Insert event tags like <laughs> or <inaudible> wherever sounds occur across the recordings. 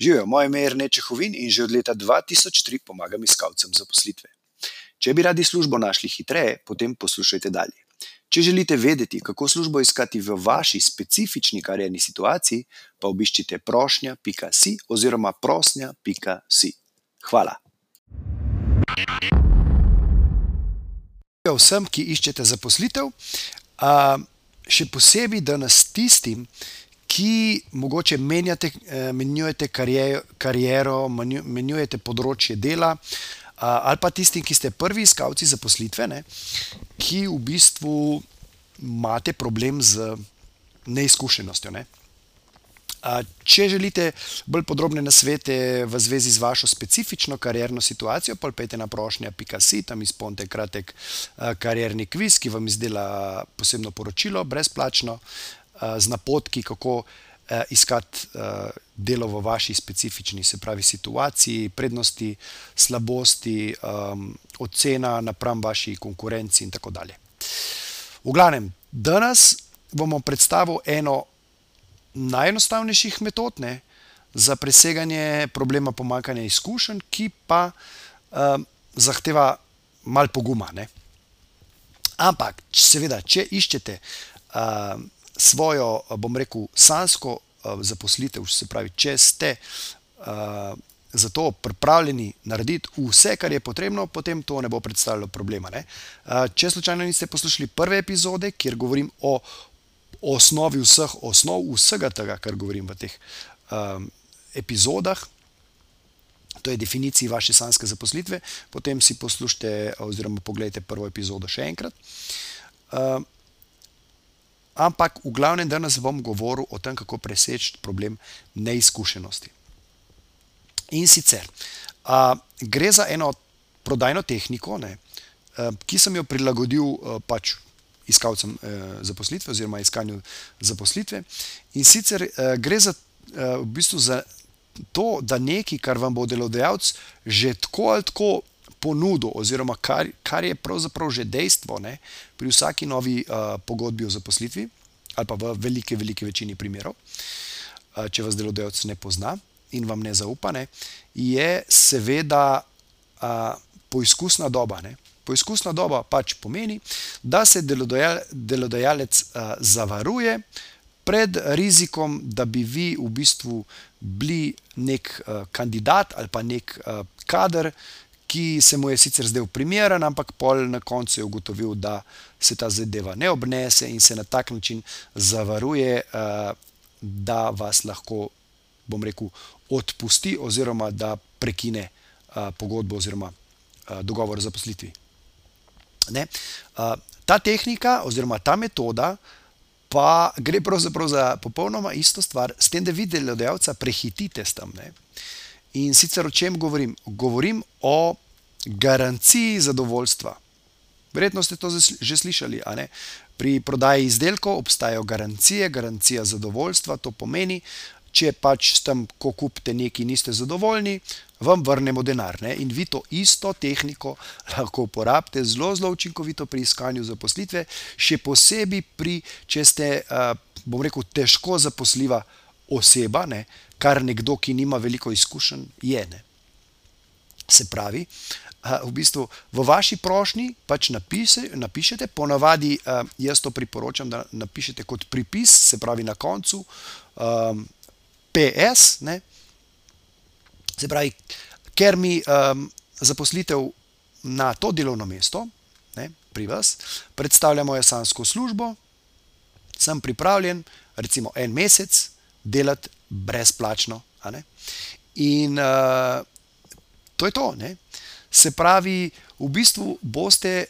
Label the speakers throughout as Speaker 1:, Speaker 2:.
Speaker 1: Živijo, moje ime je Rene Čehovin in že od leta 2003 pomagam iskalcem zaposlitve. Če bi radi službo našli hitreje, potem poslušajte dalje. Če želite vedeti, kako službo iskati v vaši specifični karjerni situaciji, pa obiščite prošnja.si oziroma prosnja.si. Hvala. Vsem, ki iščete zaposlitev, še posebej danes tistim, ki mogoče menjate, menjujete kariero, menjujete področje dela, ali pa tistim, ki ste prvi iskalci zaposlitve, ne, ki v bistvu imate problem z neizkušenostjo, ne. Če želite bolj podrobne nasvete v zvezi z vašo specifično karierno situacijo, pol pojdite na prošnja.si, tam izpolnite kratek, karierni kviz, ki vam izdela posebno poročilo, brezplačno, z napotki, kako, iskati, delo v vaši specifični, se pravi, situaciji, prednosti, slabosti, ocena napram vaši konkurenci in tako dalje. V glavnem, danes vam bom predstavil eno najenostavnejših metod, ne, za preseganje problema pomanjkanja izkušenj, ki pa, zahteva malo poguma, ne. Ampak seveda, če iščete, svojo, bom rekel, sanjsko, zaposlitev, se pravi, če ste, za to pripravljeni narediti vse, kar je potrebno, potem to ne bo predstavljalo problema, ne. če slučajno niste poslušali prve epizode, kjer govorim o osnovi vseh osnov, vsega tega, kar govorim v teh, epizodah, to je definiciji vaše sanjske zaposlitve, potem si poslušajte oziroma poglejte prvo epizodo še enkrat. Ampak v glavnem danes bom govoril o tem, kako preseči problem neizkušenosti. In sicer, gre za eno prodajno tehniko, ne, ki sem jo prilagodil, pač iskalcem, zaposlitve oziroma iskanju zaposlitve. In sicer, gre za, v bistvu za to, da nekaj, kar vam bo delodajalec že tako ali tako ponudil, oziroma kar, kar je pravzaprav že dejstvo, ne, pri vsaki novi, pogodbi o zaposlitvi ali pa v veliki, veliki večini primerov, če vas delodajalec ne pozna in vam ne zaupa, ne, je seveda, poizkusna doba, ne. Poizkusna doba pač pomeni, da se delodajalec, zavaruje pred rizikom, da bi vi v bistvu bili neki, kandidat ali pa neki, kader, ki se mu je sicer zdel primeren, ampak pol na koncu je ugotovil, da se ta zadeva ne obnese, in se na tak način zavaruje, da vas lahko, bom rekel, odpusti oziroma da prekine, pogodbo oziroma, dogovor o zaposlitvi. Ne. ta tehnika oziroma ta metoda pa gre pravzaprav za popolnoma isto stvar, s tem, da vi delodajalca prehitite s tem, ne. In sicer o čem govorim? Govorim o garanciji zadovoljstva. Verjetno ste to že slišali, a ne. Pri prodaji izdelkov obstajajo garancije, garancija zadovoljstva, to pomeni, če pač s tem, ko kupite nekaj, niste zadovoljni, vam vrnemo denar, ne. In vi to isto tehniko lahko uporabite zelo, zelo učinkovito pri iskanju zaposlitve, še posebej pri, če ste, bom rekel, težko zaposljiva oseba, ne, kar nekdo, ki nima veliko izkušenj, je, ne. Se pravi, v bistvu v vaši prošnji pač napišete, ponavadi, jaz to priporočam, da napišete kot pripis, se pravi na koncu, PS, ne. Se pravi, ker mi, zaposlitev na to delovno mesto, ne, pri vas predstavlja mojo sanjsko službo, sem pripravljen recimo en mesec delati brezplačno. In, to je to, ne. Se pravi, v bistvu boste,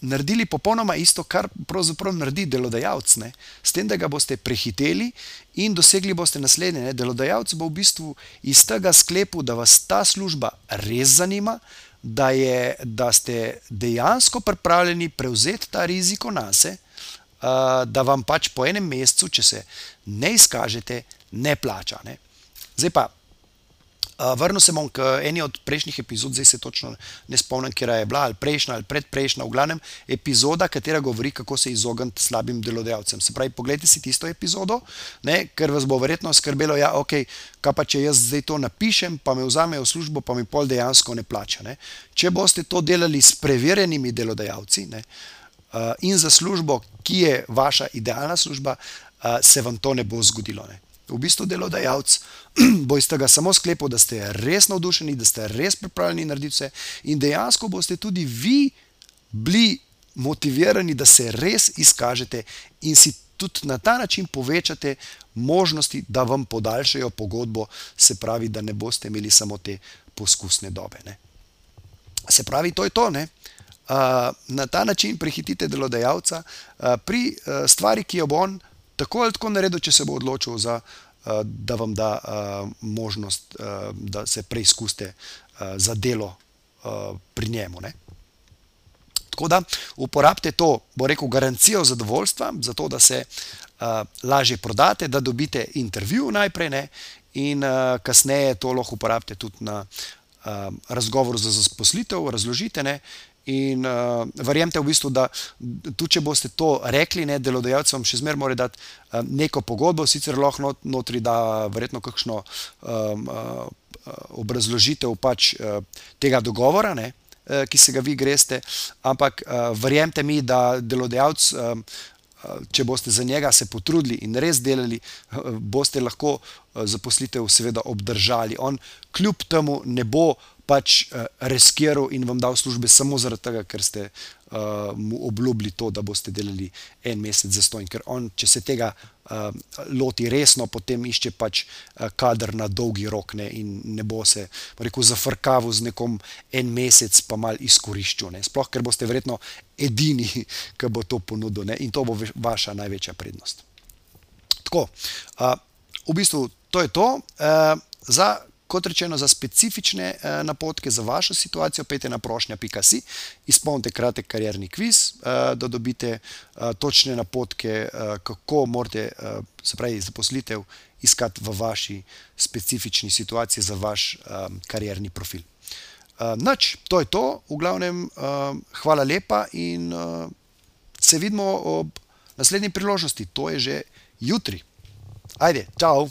Speaker 1: naredili popolnoma isto, kar pravzaprav naredi delodajalec, ne. S tem, da ga boste prehiteli in dosegli boste naslednje, ne, delodajalec bo v bistvu iz tega sklepal, da vas ta služba res zanima, da je, da ste dejansko pripravljeni prevzeti ta riziko nase, da vam pač po enem mesecu, če se ne izkažete, ne plača, ne. Zdaj pa, Uh, vrnil se bom k eni od prejšnjih epizod, zdaj se točno ne spomnim, kje je bila, ali prejšnja ali predprejšnja, v glavnem epizoda, katera govori, kako se izogniti slabim delodajalcem. Se pravi, pogledajte si tisto epizodo, ne, ker vas bo verjetno skrbelo, ja, okay, kaj pa če jaz zdaj to napišem, pa me vzamejo v službo, pa mi pol dejansko ne plača. Ne. Če boste to delali s preverjenimi delodajalci ne, uh, in za službo, ki je vaša idealna služba, uh, se vam to ne bo zgodilo. Ne v bistvu delodajalec bo iz tega samo sklepal, da ste res navdušeni, da ste res pripravljeni narediti vse in dejansko boste tudi vi bili motivirani, da se res izkažete in si tudi na ta način povečate možnosti, da vam podaljšajo pogodbo, se pravi, da ne boste imeli samo te poskusne dobe. Ne. Se pravi, to je to. Ne. Uh, na ta način prehitite delodajalca uh, pri uh, stvari, ki jo bo on tako ali tako naredil, če se bo odločil, za, uh, da vam da uh, možnost, uh, da se preizkusite uh, za delo uh, pri njemu. Ne? Tako da uporabite to, bo rekel, garancijo zadovoljstva, zato da se uh, lažje prodate, da dobite intervju najprej ne? in uh, kasneje to lahko uporabite tudi na uh, razgovoru za zaposlitev, razložite ne? In uh, verjemite, v bistvu, da tudi če boste to rekli, ne, delodajalec vam še zmeraj mora dati uh, neko pogodbo, sicer lahko not, notri da verjetno kakšno um, uh, obrazložitev pač, uh, tega dogovora, ne, uh, ki se ga vi greste, ampak uh, verjemite mi, da delodajalec. Um, Če boste za njega se potrudili in res delali, boste lahko zaposlitev, seveda, obdržali. On, kljub temu, ne bo pač uh, reskiral in vam dal službe samo zaradi tega, ker ste uh, mu obljubili to, da boste delali en mesec za stojn. Ker on, če se tega uh, loti resno, potem išče pač uh, kader na dolgi rok ne, in ne bo se rekel, zafrkaval z nekom en mesec, pa mal izkoriščal. Ne. Sploh, ker boste verjetno edini, <laughs> ki bo to ponudil ne, in to bo vaša največja prednost. Tako, uh, v bistvu to je to. Uh, za Kot rečeno, za specifične eh, napotke za vašo situacijo, pejte na prošnja.si, izpolnite kratek karjerni kviz, eh, da dobite eh, točne napotke, eh, kako morate, eh, se pravi, zaposlitev iskati v vaši specifični situaciji za vaš eh, karjerni profil. Eh, Noč, to je to, v glavnem, eh, hvala lepa in eh, se vidimo ob naslednji priložnosti, to je že jutri. Ajde, čau!